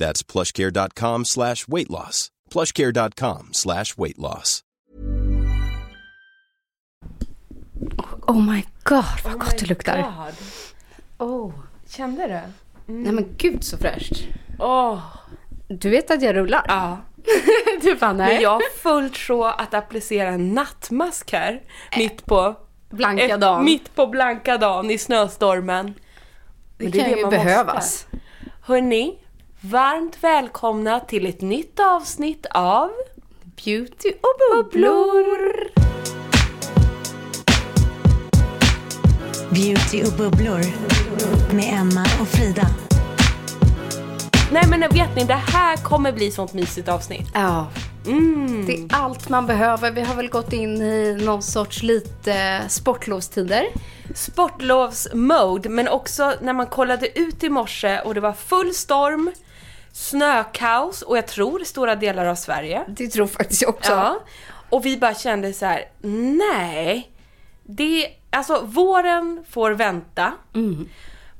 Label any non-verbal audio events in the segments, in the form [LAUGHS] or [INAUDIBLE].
That's plushcare.com slash weight loss. plushcare.com slash weight loss. Oh my god, vad Oh gott det luktar. God. Oh. Kände du? Nej men gud så fräscht. Åh. Du vet att jag rullar? Ja. [LAUGHS] du bara nej. Men jag har fullt sjå att applicera en nattmask här. Mitt på Blanka ett- dagen. Mitt på blanka dagen i snöstormen. det kan ju behövas. Hörni, varmt välkomna till ett nytt avsnitt av Beauty och bubblor. Beauty och bubblor med Emma och Frida. Nej men vet ni, det här kommer bli sånt mysigt avsnitt. Ja, Mm. det är allt man behöver. Vi har väl gått in i någon sorts lite sportlovstider. Sportlovsmode, men också när man kollade ut i morse och det var full storm, snökaos och jag tror stora delar av Sverige. Det tror faktiskt jag också. Ja. Och vi bara kände så här: nej. Det, alltså våren får vänta.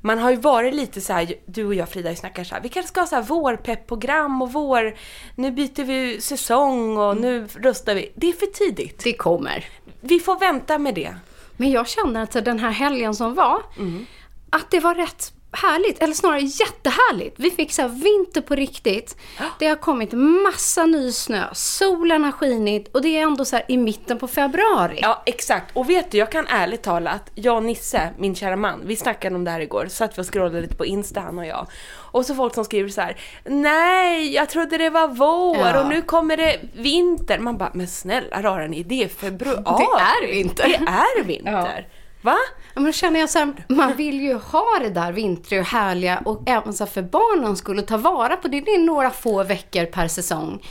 Man har ju varit lite så här, du och jag Frida snackat så här, vi kanske ska ha så här vårpeppprogram och vår, nu byter vi säsong och nu röstar vi. Det är för tidigt. Det kommer. Vi får vänta med det. Men jag känner att den här helgen som var, Mm. att det var rätt härligt, eller snarare jättehärligt. Vi fick så vinter på riktigt. Det har kommit massa ny snö, solen har skinit och det är ändå så i mitten på februari. Ja, exakt. Och vet du, jag kan ärligt talat, jag och Nisse, min kära man, vi snackade om det här igår, satt vi och scrollade lite på Insta han och jag. Och så folk som skriver så här: nej, jag trodde det var vår Ja. och nu kommer det vinter. Man bara, men snälla rara ni, det är februari. Det är vinter. Det är vinter. Va? Ja, men då känner jag så här, man vill ju ha det där vintriga och härliga och även så här för barnen skulle ta vara på det. Det är några få veckor per säsong.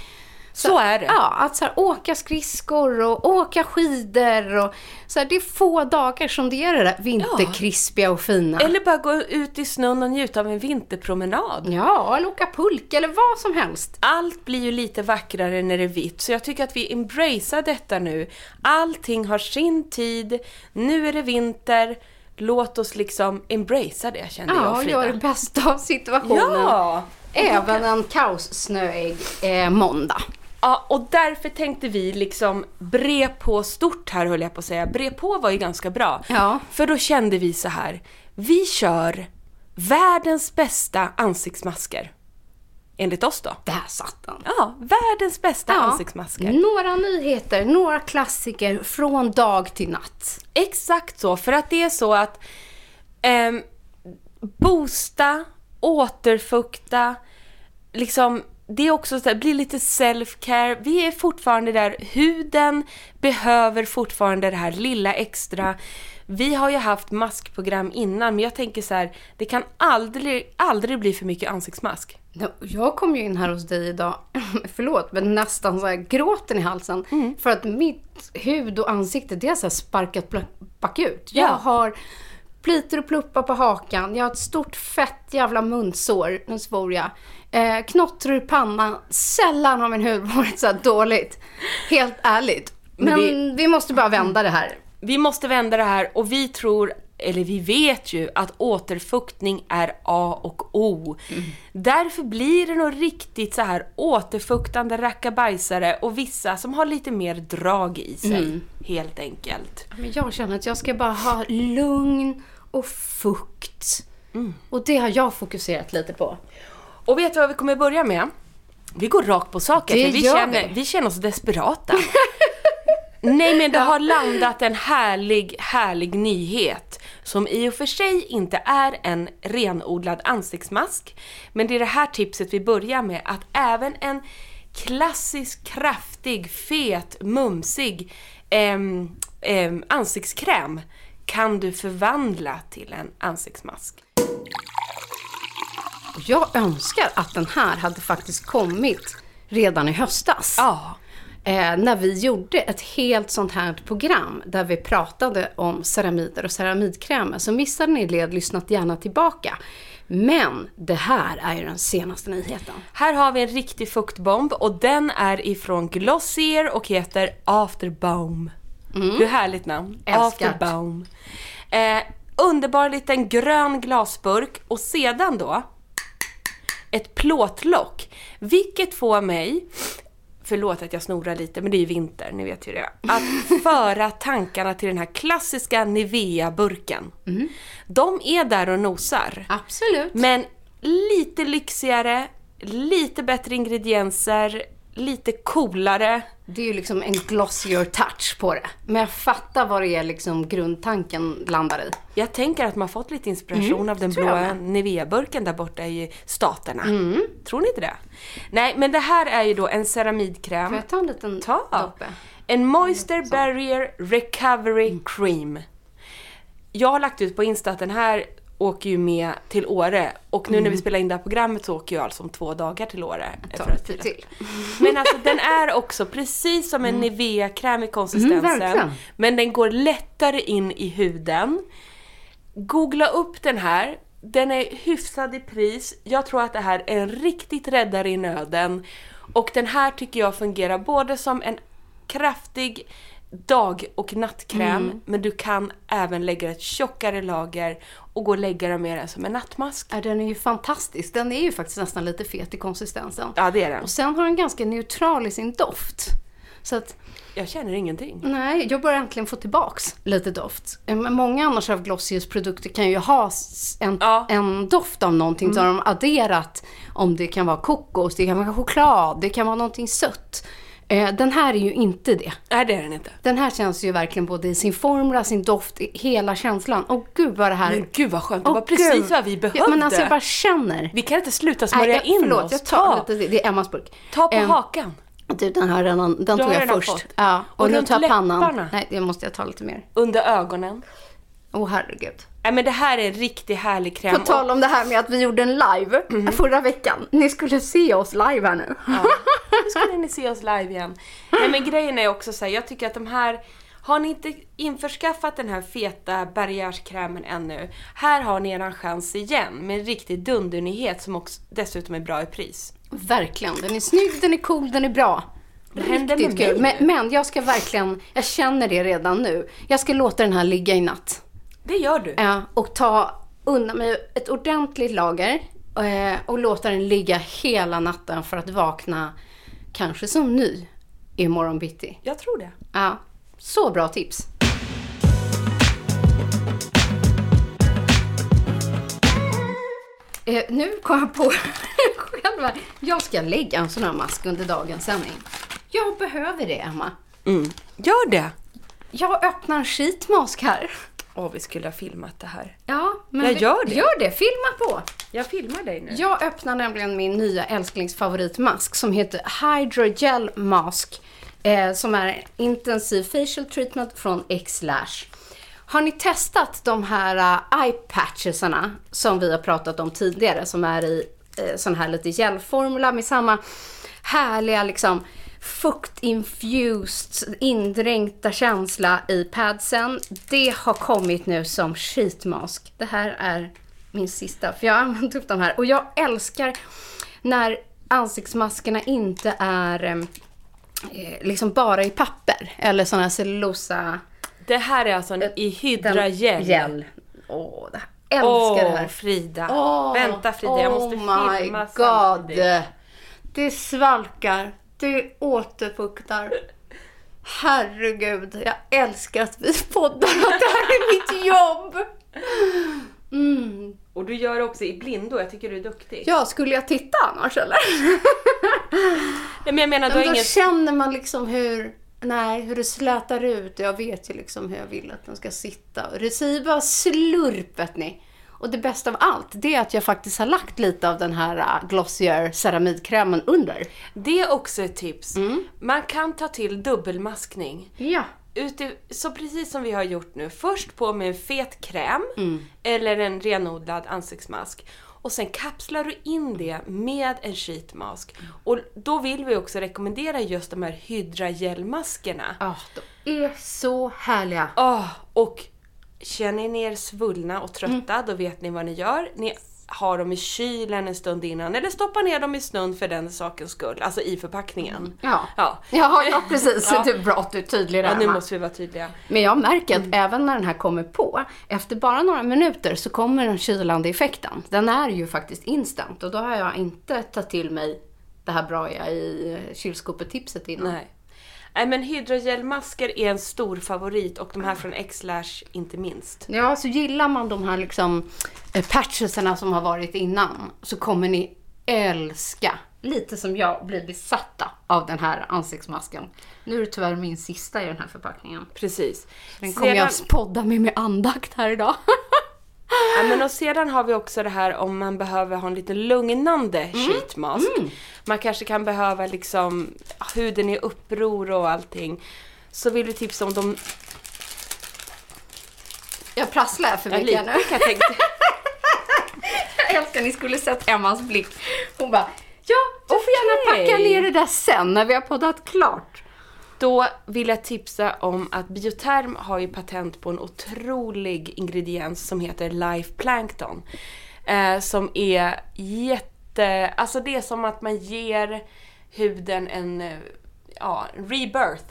Så är det. Ja, att så här, åka skridskor och åka skidor och så här, det är få dagar som det är det där vinterkrispiga och fina. Eller bara gå ut i snön och njuta av en vinterpromenad. Ja, eller åka pulka eller vad som helst. Allt blir ju lite vackrare när det är vitt, så jag tycker att vi embracear detta nu. Allting har sin tid, nu är det vinter, låt oss liksom embracea det kände jag Ja, och Frida. gör det bästa av situationen. Ja! Även en kaossnöig eh, måndag. Ja, och därför tänkte vi liksom bre på stort här höll jag på att säga. Bre på var ju ganska bra. Ja. För då kände vi så här. Vi kör världens bästa ansiktsmasker. Enligt oss då. Där satt den. Ja, världens bästa Ja. ansiktsmasker. Några nyheter, några klassiker från dag till natt. Exakt så, för att det är så att ehm, boosta, återfukta, liksom det är också så här, blir lite self-care. Vi är fortfarande där, huden behöver fortfarande det här lilla extra. Vi har ju haft maskprogram innan, men jag tänker så här, det kan aldrig, aldrig bli för mycket ansiktsmask. Jag kom ju in här hos dig idag, [CLEARS THROAT] förlåt, men nästan så här gråten i halsen. Mm. För att mitt hud och ansikte, det har så här sparkat bakut. Jag Ja. har plitor och pluppar på hakan, jag har ett stort fett jävla munsår, nu svor jag. Eh, knottror i pannan. Sällan har min hud varit så här dåligt. Helt ärligt. Men, Men vi måste bara vända det här. Vi måste vända det här och vi tror, eller vi vet ju att återfuktning är A och O. Därför blir det nog riktigt så här återfuktande rackabajsare och vissa som har lite mer drag i sig, helt enkelt. Men jag känner att jag ska bara ha lugn och fukt. Och det har jag fokuserat lite på. Och vet du vad vi kommer börja med? Vi går rakt på saken, Det för vi känner, vi. vi känner oss desperata. [LAUGHS] Nej men det har landat en härlig, härlig nyhet som i och för sig inte är en renodlad ansiktsmask. Men det är det här tipset vi börjar med, att även en klassisk, kraftig, fet, mumsig em, em, ansiktskräm kan du förvandla till en ansiktsmask. Jag önskar att den här hade faktiskt kommit redan i höstas. Ja. Eh, när vi gjorde ett helt sånt här program där vi pratade om ceramider och ceramidkrämer. Så missade ni det, lyssnat gärna tillbaka. Men det här är ju den senaste nyheten. Här har vi en riktig fuktbomb och den är ifrån Glossier och heter Afterbaum. Hur härligt namn? Mm. Älskar. Afterbaum. Eh, underbar liten grön glasburk och sedan då ett plåtlock. Vilket får mig, förlåt att jag snorar lite men det är ju vinter, ni vet ju det. Att [LAUGHS] föra tankarna till den här klassiska Nivea-burken. Mm. De är där och nosar. Absolut. Men lite lyxigare, lite bättre ingredienser, lite coolare. Det är ju liksom en glossier touch på det. Men jag fattar vad det är liksom grundtanken landar i. Jag tänker att man fått lite inspiration av den Mm, tror jag blåa. Mm. Nivea-burken där borta i staterna. Tror ni inte det? Nej, men det här är ju då en ceramidkräm. Får jag ta en liten Ta! doppe? En Moisture Barrier Recovery Cream. Jag har lagt ut på Insta att den här åker ju med till Åre och nu Mm. när vi spelar in det här programmet så åker jag alltså om två dagar till Åre. För att fira. till. [LAUGHS] Men alltså den är också precis som en Nivea-kräm i konsistensen. Mm, men den går lättare in i huden. Googla upp den här. Den är hyfsad i pris. Jag tror att det här är en riktigt räddare i nöden. Och den här tycker jag fungerar både som en kraftig dag och nattkräm, Mm. men du kan även lägga ett tjockare lager och gå och lägga den mer som en nattmask. Ja, den är ju fantastisk. Den är ju faktiskt nästan lite fet i konsistensen. Ja, det är den. Och sen har den ganska neutral i sin doft. Så att, Jag känner ingenting. nej, jag börjar äntligen få tillbaks lite doft. Eh, Men många annars av Glossiers produkter kan ju ha en, Ja. en doft av någonting. Så har de adderat om det kan vara kokos, det kan vara choklad, det kan vara någonting sött. Eh, Den här är ju inte det. Nej, det är den inte. Den här känns ju verkligen både i sin formula, sin doft, hela känslan. Och gud vad det här... Men gud vad skönt, det Åh, var precis gud. vad vi behövde. Ja, men alltså jag bara känner. Vi kan inte sluta smörja Nej, jag, in förlåt, oss. jag tar ta, lite. Det är Emmas burk. ta på Ehm, hakan. Du, den här redan, den Du tog jag först. fått. Ja, och, Och nu tar jag pannan. Nej, det måste jag ta lite mer. Under ögonen. Åh oh, herregud. Nej men det här är en riktigt härlig kräm. På tal om det här med att vi gjorde en live Mhm. förra veckan. Ni skulle se oss live här nu. Ja, nu skulle ni se oss live igen. Nej men grejen är också så här, jag tycker att de här har ni inte införskaffat den här feta barriärskrämen ännu, här har ni eran chans igen med en riktig dundernyhet som också dessutom är bra i pris. Verkligen. Den är snygg, den är cool, den är bra. Riktigt kul. Men, men jag ska verkligen, jag känner det redan nu. Jag ska låta den här ligga i natt. Det gör du. Ja, och ta undan mig ett ordentligt lager eh, och låta den ligga hela natten för att vakna kanske som ny imorgon bitti. Jag tror det. Ja, så bra tips. Eh, nu kom jag på [LAUGHS] själva. Jag ska lägga en sån här mask under dagens sändning. Jag behöver det, Emma. Mm. Gör det! Jag öppnar en sheetmask här. Åh, vi skulle ha filmat det här. Ja, men Jag vi- gör det. Gör det, filma på. Jag filmar dig nu. Jag öppnar nämligen min nya älsklingsfavoritmask som heter Hydrogel Mask. Eh, som är en intensiv facial treatment från X-Lash. Har ni testat de här uh, eye patchesarna som vi har pratat om tidigare som är i eh, sån här lite gelformula med samma härliga liksom fuktinfused, indränkta känsla i padsen. Det har kommit nu som sheetmask. Det här är min sista, för jag har använt upp de här. Och jag älskar när ansiktsmaskerna inte är eh, liksom bara i papper eller här cellulosa Det här är alltså en i Den- hydragel. Gel. Åh, det här. älskar det här. Frida. Åh, Vänta Frida, jag måste oh my filma god. samtidigt. Det svalkar, det återfuktar. Herregud, jag älskar att vi poddar, att det här är mitt jobb. Mm. Och du gör det också i blindo, jag tycker du är duktig. Ja, skulle jag titta annars eller? Nej, men jag menar, du Men då ingen... känner man liksom hur, nej, hur det slätar ut. Jag vet ju liksom hur jag vill att den ska sitta. Och det säger bara slurp, vet ni. Och det bästa av allt, det är att jag faktiskt har lagt lite av den här äh, Glossier ceramidkrämen under. Det är också ett tips. Mm. Man kan ta till dubbelmaskning. Ja. Ute, så precis som vi har gjort nu. Först på med en fet kräm Mm. eller en renodlad ansiktsmask. Och sen kapslar du in det med en sheetmask. Och då vill vi också rekommendera just de här hydragelmaskerna. Ja, de är så härliga. Åh, och känner ni er svullna och trötta, Mm. då vet ni vad ni gör. Ni har dem i kylen en stund innan, eller stoppar ner dem i snön för den sakens skull, alltså i förpackningen. Ja. Ja. Ja, ja [LAUGHS] precis. Ja. Det är bra att du är tydlig där. Ja, nu måste vi vara tydliga. Men jag märker att även när den här kommer på, efter bara några minuter så kommer den kylande effekten. Den är ju faktiskt instant och då har jag inte tagit till mig det här bra jag i eh, kylskåpet-tipset innan. Nej. Nej men hydrogelmasker är en stor favorit och de här från X-Lash inte minst. Ja, så gillar man de här liksom eh, patchesarna som har varit innan så kommer ni älska, lite som jag, bli besatta av den här ansiktsmasken. Nu är det tyvärr min sista i den här förpackningen. Precis. Den kommer jag podda med med andakt här idag. [LAUGHS] ja, men och sedan har vi också det här om man behöver ha en lite lugnande Mm. sheetmask. Man kanske kan behöva liksom huden i uppror och allting. Så vill vi tipsa om de... Jag prasslar för Ja, mycket lite nu. jag. [LAUGHS] Jag älskar ni skulle sett Emmas blick. Hon bara, ja, du får gärna packa ner det där sen när vi har poddat klart. Då vill jag tipsa om att Bioterm har ju patent på en otrolig ingrediens som heter Life Plankton. Eh, som är jätte... Alltså det är som att man ger huden en eh, ja, rebirth.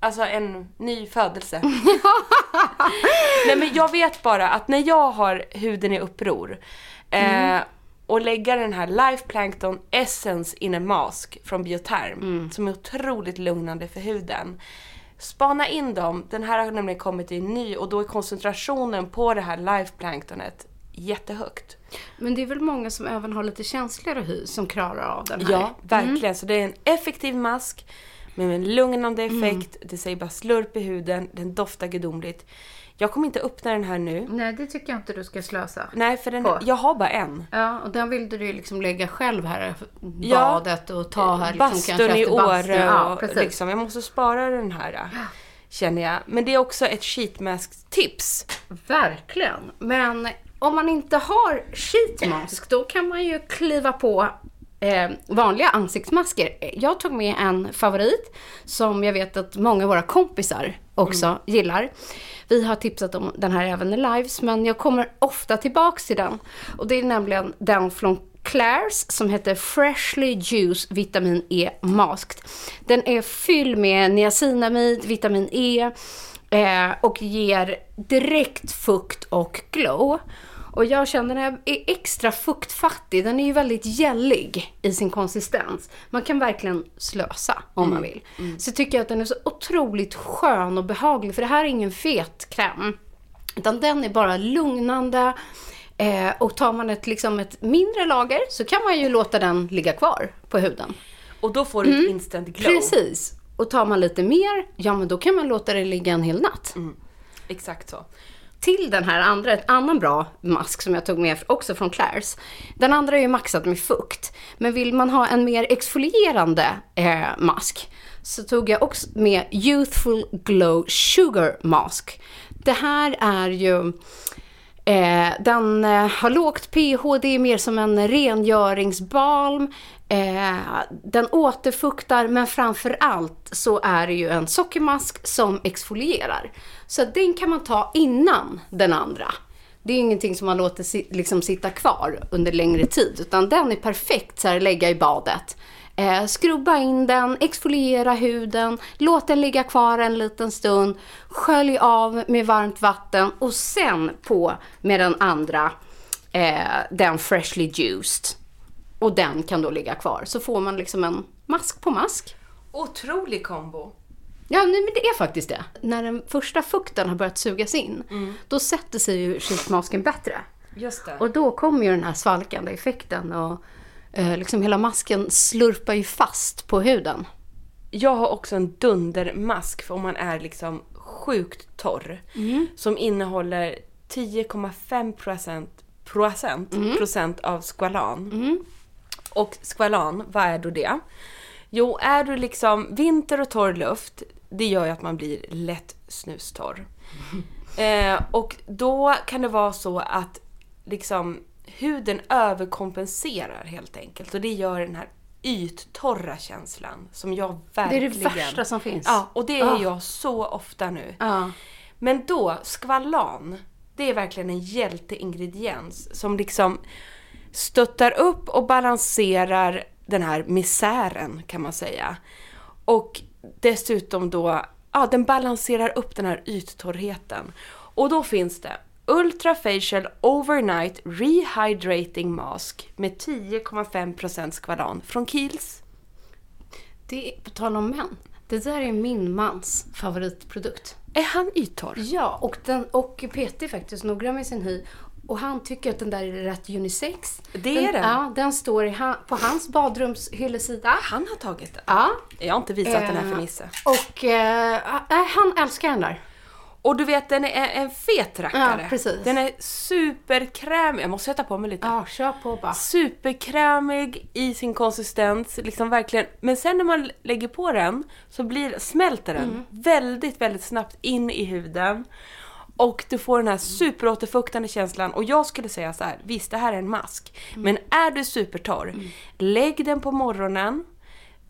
Alltså en ny födelse. [LAUGHS] Nej men jag vet bara att när jag har huden i uppror eh, och lägga den här Life Plankton Essence in a Mask från Bioterm som är otroligt lugnande för huden. Spana in dem, den här har nämligen kommit i ny och då är koncentrationen på det här Life Planktonet jättehögt. Men det är väl många som även har lite känsligare hy som klarar av den här. Ja, verkligen. Så det är en effektiv mask med en lugnande effekt. Det säger bara slurp i huden, den doftar gudomligt. Jag kommer inte öppna den här nu. Nej, det tycker jag inte du ska slösa. Nej, för den, På. jag har bara en. Ja, och den vill du ju liksom lägga själv här, badet och ta här liksom Bastun i. Åre Ja, och precis. liksom, jag måste spara den här. Känner jag. Men det är också ett sheetmask-tips. Verkligen. Men om man inte har sheetmask, då kan man ju kliva på eh, vanliga ansiktsmasker. Jag tog med en favorit som jag vet att många av våra kompisar också gillar. Vi har tipsat om den här även i lives, men jag kommer ofta tillbaks till den. Och det är nämligen den från Claire's som heter Freshly Juice Vitamin E Masked. Den är fylld med niacinamid, vitamin E eh, och ger direkt fukt och glow. Och jag känner den är extra fuktfattig. Den är ju väldigt gällig i sin konsistens. Man kan verkligen slösa om man vill. Så tycker jag att den är så otroligt skön och behaglig. För det här är ingen fet kräm. Utan den är bara lugnande. Eh, och tar man ett, liksom ett mindre lager så kan man ju låta den ligga kvar på huden. Och då får du ett instant glow. Mm. Precis. Och tar man lite mer, ja men då kan man låta det ligga en hel natt. Exakt så. Till den här andra, ett annan bra mask som jag tog med också från Claire's. Den andra är ju maxad med fukt. Men vill man ha en mer exfolierande eh, mask så tog jag också med Youthful Glow Sugar Mask. Det här är ju Eh, den eh, har lågt pH, det är mer som en rengöringsbalm. Eh, den återfuktar, men framför allt så är det ju en sockermask som exfolierar. Så den kan man ta innan den andra. Det är ingenting som man låter si- liksom sitta kvar under längre tid, utan den är perfekt så här, lägga i badet. Eh, skrubba in den, exfoliera huden, låt den ligga kvar en liten stund, skölj av med varmt vatten och sen på med den andra, eh, den freshly juiced. Och den kan då ligga kvar. Så får man liksom en mask på mask. Otrolig kombo. Ja, nej, men det är faktiskt det. När den första fukten har börjat sugas in, då sätter sig ju sheetmasken bättre. Just det. Och då kommer ju den här svalkande effekten och liksom hela masken slurpar ju fast på huden. Jag har också en dundermask för om man är liksom sjukt torr. Som innehåller 10,5 procent, procent, procent av skvalan. Och skvalan, vad är då det? Jo, är du liksom vinter och torr luft, det gör ju att man blir lätt snustorr. [LAUGHS] Eh, och då kan det vara så att liksom huden överkompenserar helt enkelt. Och det gör den här yttorra känslan som jag Det är verkligen... det värsta som finns. Ja, och det är Ah. jag så ofta nu. Ja. Men då, skvalan, det är verkligen en hjälteingrediens som liksom stöttar upp och balanserar den här misären kan man säga. Och dessutom då, ja den balanserar upp den här yttorrheten. Och då finns det Ultra Facial Overnight Rehydrating Mask med 10,5% skvalan från Kiehl's. Det är, på tal om män, det där är min mans favoritprodukt. Är han yttorr? Ja, och, den, och Peter är faktiskt noggrann med sin hy. Och han tycker att den där är rätt unisex. Det den, är den. Ja, den står i, på hans badrumshyllesida. Han har tagit den. Ja. Jag har inte visat den här för Eh, Nisse. Och eh, äh, han älskar den där. Och du vet, den är en fet rackare. Ja, precis. Den är superkrämig. Jag måste sätta på mig lite. Ja, kör på bara. Superkrämig i sin konsistens, liksom verkligen. Men sen när man lägger på den så blir, smälter den Mm. väldigt, väldigt snabbt in i huden. Och du får den här superåterfuktande känslan. Och jag skulle säga så här, visst det här är en mask. Mm. Men är du supertorr, lägg den på morgonen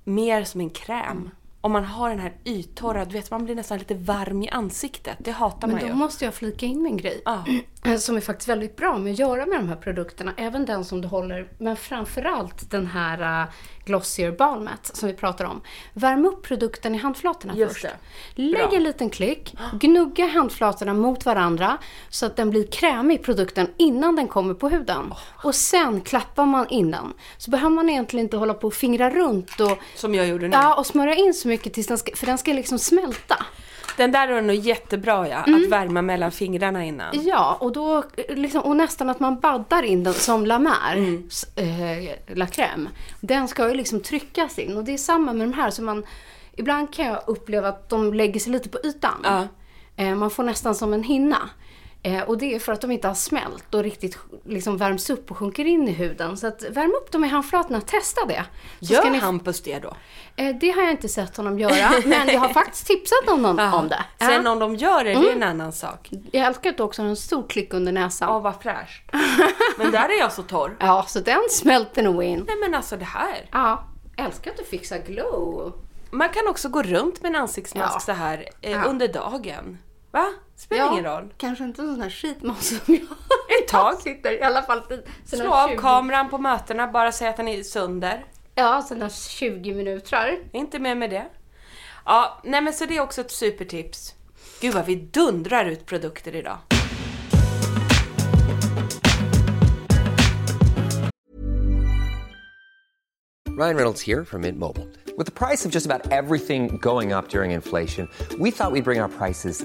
mer som en kräm. Om man har den här yttorra, du vet man blir nästan lite varm i ansiktet. Det hatar Men man då ju. måste jag flika in en grej. Ja. [CLEARS THROAT] Som är faktiskt väldigt bra med att göra med de här produkterna. Även den som du håller, men framförallt den här uh, Glossier Balmet som vi pratar om. Värm upp produkten i handflatorna Just först. Lägg en liten klick, gnugga handflatorna mot varandra så att den blir krämig produkten innan den kommer på huden. Och sen klappar man in den. Så behöver man egentligen inte hålla på och fingra runt och, Som jag gjorde nu. ja, och smörja in så mycket tills den ska, för den ska liksom smälta. Den där är nog jättebra ja, Mm. att värma mellan fingrarna innan. Ja, och, då, liksom, och nästan att man baddar in den som La Mer, Mm. eh, La Crème. Den ska ju liksom tryckas in och det är samma med de här. Så man, ibland kan jag uppleva att de lägger sig lite på ytan. Ja. Eh, man får nästan som en hinna. Eh, och det är för att de inte har smält och riktigt liksom värms upp och sjunker in i huden. Så att värm upp dem i handflatorna, testa det. Så Gör ni- Hampus det då? eh, det har jag inte sett honom göra, men jag har faktiskt tipsat honom [LAUGHS] om det. Sen Ja. Mm. om de gör det, det är en annan sak. Jag älskar att du också har en stor klick under näsan. Ja, vad fräscht. Men där är jag så torr. [LAUGHS] Ja, så den smälter nog in. Nej men alltså det här. Ja, älskar att du fixar glow. Man kan också gå runt med en ansiktsmask Ja. så här eh, Ja. under dagen. Va? Spelar ingen roll. Kanske inte en sån här skitmask som jag Ett tag. sitter i alla fall Slå av 20 kameran på mötena, bara säg att den är sönder. Ja, sina 20 minuter. Inte mer med det. Ja, nej men så det är också ett supertips. Gud vad vi dundrar ut produkter idag. Ryan Reynolds here from Mint Mobile. With the price of just about everything going up during inflation, we thought we'd bring our prices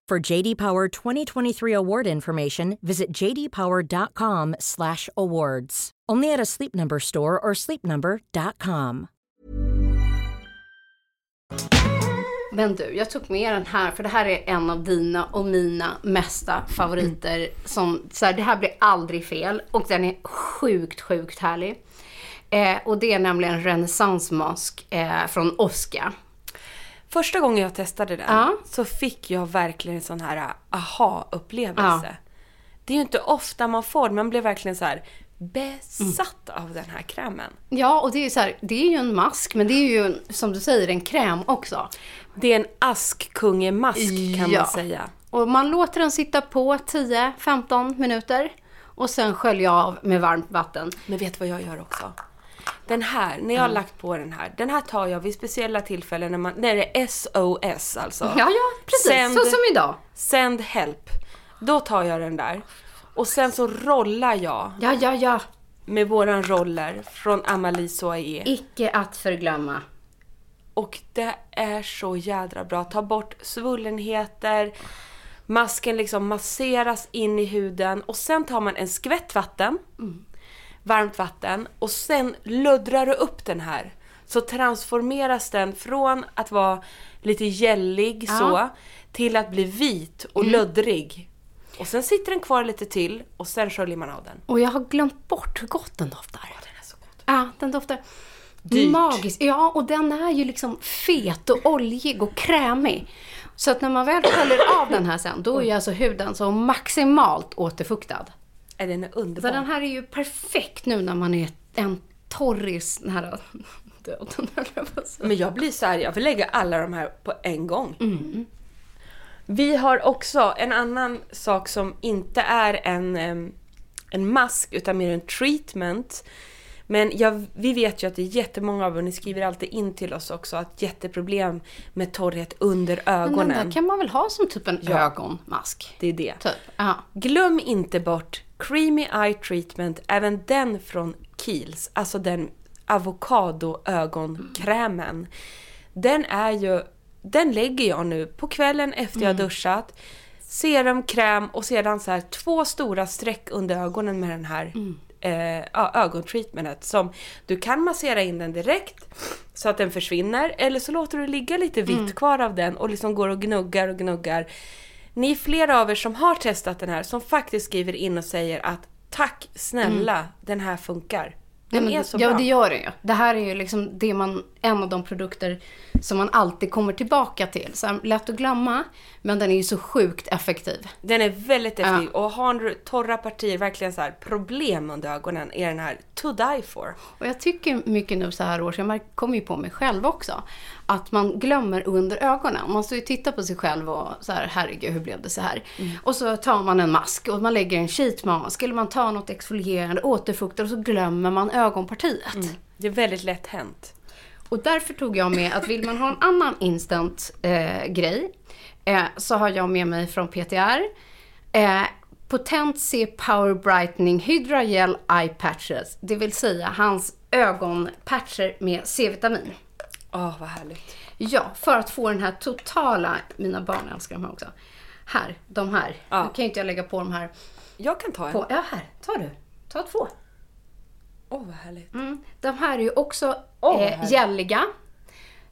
For JD Power 2023 award information, visit jdpower.com/awards. Only at a Sleep Number store or sleepnumber.com. Men du, jag tog med den här för det här är en av dina och mina mesta favoriter. Som, så här, det här blir aldrig fel och den är sjukt, sjukt härlig. Eh, och det är nämligen renässansmask eh, från Oscar. Första gången jag testade den Ja. så fick jag verkligen en sån här aha-upplevelse. Ja. Det är ju inte ofta man får det, man blir verkligen så här besatt Mm. av den här krämen. Ja, och det är så här, det är ju en mask, men det är ju som du säger en kräm också. Det är en askkungemask kan Ja. man säga. Och man låter den sitta på 10-15 minuter och sen skölja av med varmt vatten. Men vet du vad jag gör också? Den här, när jag har lagt på den här, den här tar jag vid speciella tillfällen när, man, när det är SOS alltså. Ja, ja, precis. Så som idag. Send help. Då tar jag den där. Och sen så rollar jag Ja, ja, ja. med våran roller från Amalie Soyer. Icke att förglömma. Och det är så jädra bra. Ta bort svullenheter. Masken liksom masseras in i huden. Och sen tar man en skvätt vatten. Varmt vatten. Och sen luddrar du upp den här. Så transformeras den från att vara lite gällig så. Till att bli vit och luddrig. Och sen sitter den kvar lite till. Och sen sköljer man av den. Och jag har glömt bort hur gott den doftar. Den är så god. Ja, den doftar Dyrt. magiskt. Ja, och den är ju liksom fet och oljig och krämig. Så att när man väl sköljer av den här sen, då är ju alltså huden så maximalt återfuktad. Äh, Den är Så underbar. den här är ju perfekt nu när man är en torris nära döden. Men jag blir så här, jag vill lägga alla de här på en gång. Vi har också en annan sak som inte är en, en mask utan mer en treatment. Men jag, vi vet ju att det är jättemånga av er, ni skriver alltid in till oss också, att jätteproblem med torrhet under Men den ögonen. där kan man väl ha som typ en Ja. ögonmask? Det är det. Typ. Glöm inte bort Creamy Eye Treatment, även den från Kiehl's, alltså den avokado-ögonkrämen. Den är ju, den lägger jag nu på kvällen efter jag har duschat. Serum, kräm och sedan så här två stora streck under ögonen med den här eh, ja, ögontreatmentet. Som du kan massera in den direkt så att den försvinner eller så låter du ligga lite vitt kvar av den och liksom går och gnuggar och gnuggar. Ni är flera av er som har testat den här som faktiskt skriver in och säger att tack snälla, den här funkar. Den Ja, men, är så ja, bra. det gör den ju. Det här är ju liksom det man, en av de produkter som man alltid kommer tillbaka till. Så lätt att glömma, men den är ju så sjukt effektiv. Den är väldigt effektiv och har du torra partier, verkligen så här problem under ögonen, är den här to die for. Och jag tycker mycket nu så här års, jag kommer ju på mig själv också, att man glömmer under ögonen. Man står ju och tittar på sig själv och så här, herregud hur blev det så här? Och så tar man en mask och man lägger en sheet mask, eller man tar något exfolierande, återfuktar och så glömmer man ögonpartiet. Det är väldigt lätt hänt. Och därför tog jag med att vill man ha en annan instant eh, grej eh, så har jag med mig från PTR eh, Potency Power Brightening Hydra Gel Eye Patches. Det vill säga hans ögonpatcher med C-vitamin. Åh, vad härligt. Ja, för att få den här totala, mina barn älskar de här också. Här, de här. Ja. Nu kan ju inte jag lägga på de här Jag kan ta en. på, ja här, ta du. Ta två. Åh, vad härligt. Mm. De här är ju också vad eh, gälliga.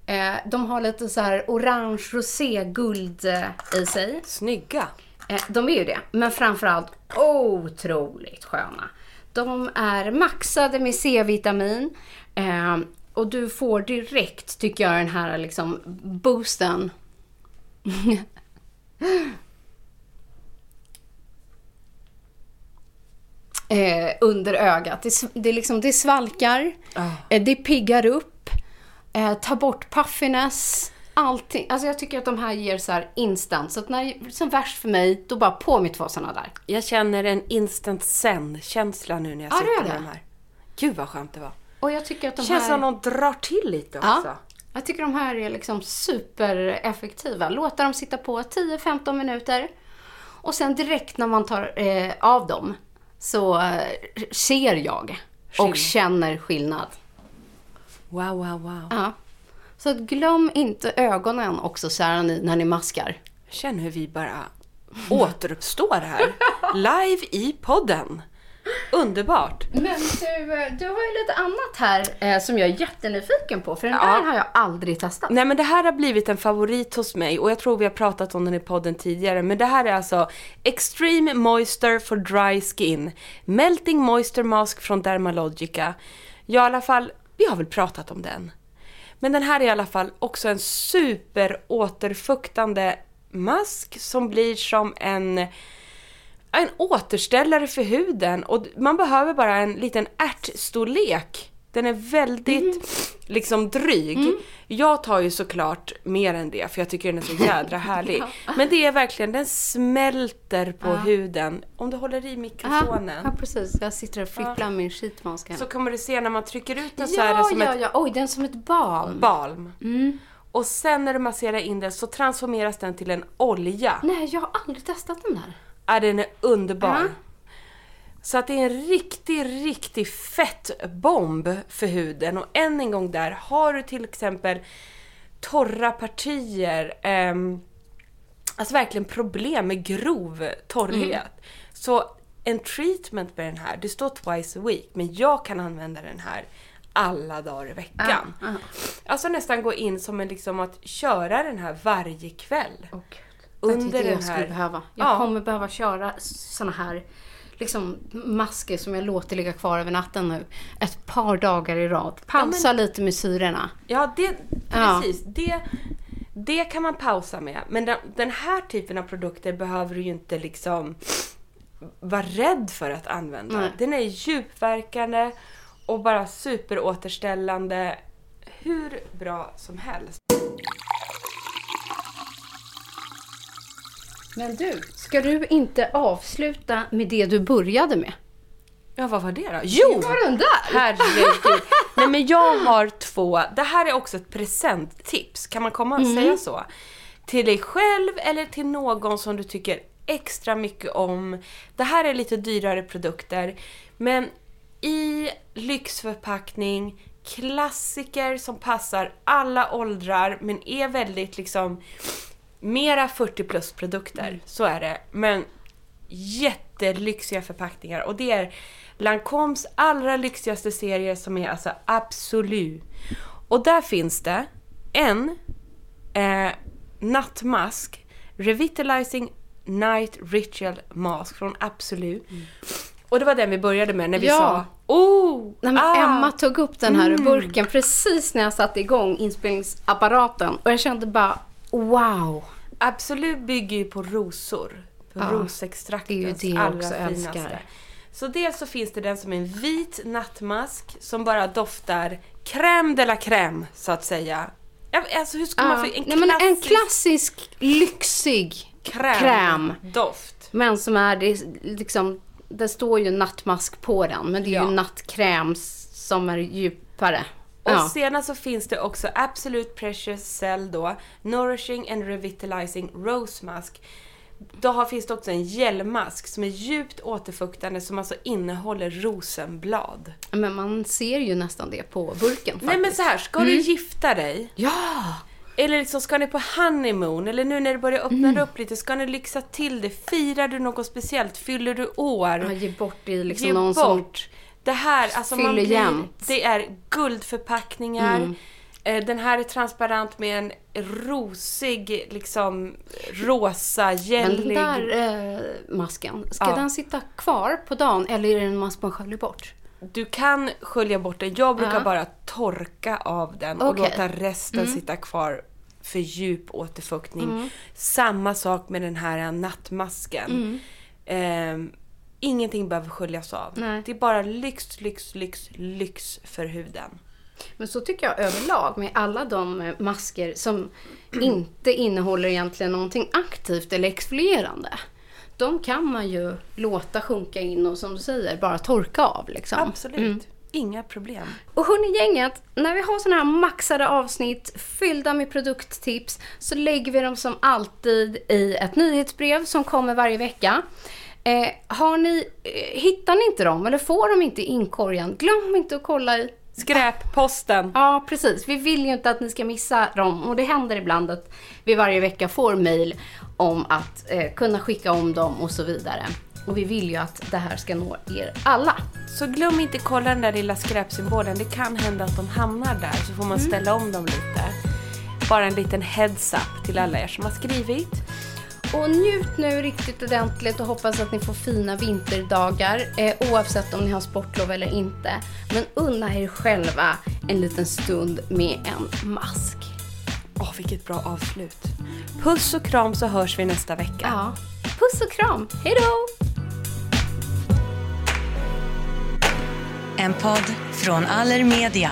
Eh, de har lite så här orange, rosé, guld eh, i sig. Snygga. Eh, de är ju det, men framförallt otroligt sköna. De är maxade med C-vitamin eh, och du får direkt, tycker jag, den här liksom boosten. [LAUGHS] eh, under ögat. Det, det, liksom, det svalkar, eh, det piggar upp, eh, tar bort puffiness. allting. Alltså jag tycker att de här ger så här instant. Så att när det är som värst för mig, då bara på med två sådana där. Jag känner en instant zen-känsla nu när jag Ja, sitter med de här. Gud vad skönt det var. Och jag tycker att de Känns här... som de drar till lite också. Ja, jag tycker de här är liksom supereffektiva. Låta dem sitta på 10-15 minuter. Och sen direkt när man tar eh, av dem så eh, ser jag och känner skillnad. Wow, wow, wow. Ja. Så glöm inte ögonen också så här när ni maskar. Känner hur vi bara återuppstår här. [LAUGHS] Live i podden. Underbart. Men du, du har ju lite annat här eh, som jag är jättenyfiken på. För den där har jag aldrig testat. Nej men det här har blivit en favorit hos mig och jag tror vi har pratat om den i podden tidigare. Men det här är alltså Extreme Moisture for Dry Skin. Melting Moisture Mask från Dermalogica. Ja i alla fall, vi har väl pratat om den. Men den här är i alla fall också en super återfuktande mask som blir som en en återställare för huden och man behöver bara en liten ärtstorlek. Den är väldigt liksom dryg. Jag tar ju såklart mer än det för jag tycker den är så jädra [LAUGHS] härlig. Men det är verkligen, den smälter på huden. Om du håller i mikrofonen Ja, precis. Jag sitter och fipplar med min sheetmask så kommer du se när man trycker ut den så är det Ja, som ja, ett ja. Oj, den är som ett balm. balm. Och sen när du masserar in den så transformeras den till en olja. Nej, jag har aldrig testat den där. Ja, den är underbar. Ja. Så att det är en riktig, riktig fettbomb för huden. Och än en gång där, har du till exempel torra partier, ehm, alltså verkligen problem med grov torrhet. Så en treatment med den här, det står twice a week, men jag kan använda den här alla dagar i veckan. Alltså nästan gå in som en liksom att köra den här varje kväll. Åh, Jag Under den jag skulle här- behöva. Jag Ja. kommer behöva köra såna här liksom masker som jag låter ligga kvar över natten nu. Ett par dagar i rad. Pausa lite med syrorna. Ja, det, Ja. precis. Det, det kan man pausa med. Men den, den här typen av produkter behöver du ju inte liksom vara rädd för att använda. Nej. Den är djupverkande och bara superåterställande. Hur bra som helst. Men du, ska du inte avsluta med det du började med? Ja, vad var det då? Jo! var den där? Herregud. Nej men jag har två, det här är också ett presenttips, kan man komma och säga så? Till dig själv eller till någon som du tycker extra mycket om. Det här är lite dyrare produkter, men i lyxförpackning, klassiker som passar alla åldrar men är väldigt liksom mera 40 plus produkter, så är det. Men jättelyxiga förpackningar och det är Lancoms allra lyxigaste serie som är alltså Absolut. Och där finns det en eh, nattmask, Revitalizing Night Ritual Mask från Absolut. Och det var den vi började med när vi Ja. sa Oh! Nej, ah, Emma tog upp den här ur burken precis när jag satte igång inspelningsapparaten. Och jag kände bara wow. Absolut bygger ju på rosor. På Ja, rosextraktens det är ju det allra också finaste. älskar. Så dels så finns det den som är en vit nattmask som bara doftar crème de la crème, så att säga. Alltså hur ska man Ja. få en Nej, men en klassisk klassisk lyxig crème. doft? Men som är det, liksom, det står ju nattmask på den. Men det är Ja. ju nattkräm som är djupare. Och Ja. senare så finns det också Absolute Precious Cell då, Nourishing and Revitalizing Rose Mask. Då finns det också en gelmask som är djupt återfuktande som alltså innehåller rosenblad. Men man ser ju nästan det på burken faktiskt. Nej men så här, ska du gifta dig? Ja! Eller liksom, ska ni på honeymoon? Eller nu när det börjar öppna Mm. upp lite, ska ni lyxa till det? Firar du något speciellt? Fyller du år? Ja, ge bort i liksom Ge någon bort. som... Det här, alltså man blir. Det är guldförpackningar. Mm. Eh, Den här är transparent med en rosig, liksom rosa, Men gällig... den där eh, masken, ska Ja. den sitta kvar på dagen eller är det en mask man sköljer bort? Du kan skölja bort den. Jag brukar Ja. bara torka av den och. Mm. låta resten sitta kvar för djup återfuktning. Samma sak med den här nattmasken. Ehm, ingenting behöver sköljas av. Nej. Det är bara lyx, lyx, lyx, lyx för huden. Men så tycker jag överlag med alla de eh, masker som inte innehåller egentligen någonting aktivt eller exfolierande. De kan man ju låta sjunka in och som du säger bara torka av. Liksom. Absolut. Mm. Inga problem. Och hörni gänget, när vi har sådana här maxade avsnitt fyllda med produkttips så lägger vi dem som alltid i ett nyhetsbrev som kommer varje vecka. Eh, har ni, eh, hittar ni inte dem eller får de inte i inkorgen, glöm inte att kolla i Skräpposten. Ja, precis. Vi vill ju inte att ni ska missa dem och det händer ibland att vi varje vecka får mejl om att eh, kunna skicka om dem och så vidare. Och vi vill ju att det här ska nå er alla. Så glöm inte kolla den där lilla skräpsymbolen. Det kan hända att de hamnar där så får man ställa om dem lite. Bara en liten heads up till alla er som har skrivit. Och njut nu riktigt ordentligt och hoppas att ni får fina vinterdagar eh, oavsett om ni har sportlov eller inte. Men unna er själva en liten stund med en mask. Åh, vilket bra avslut. Puss och kram så hörs vi nästa vecka. Ja. Puss och kram. Hej då! En podd från Allermedia.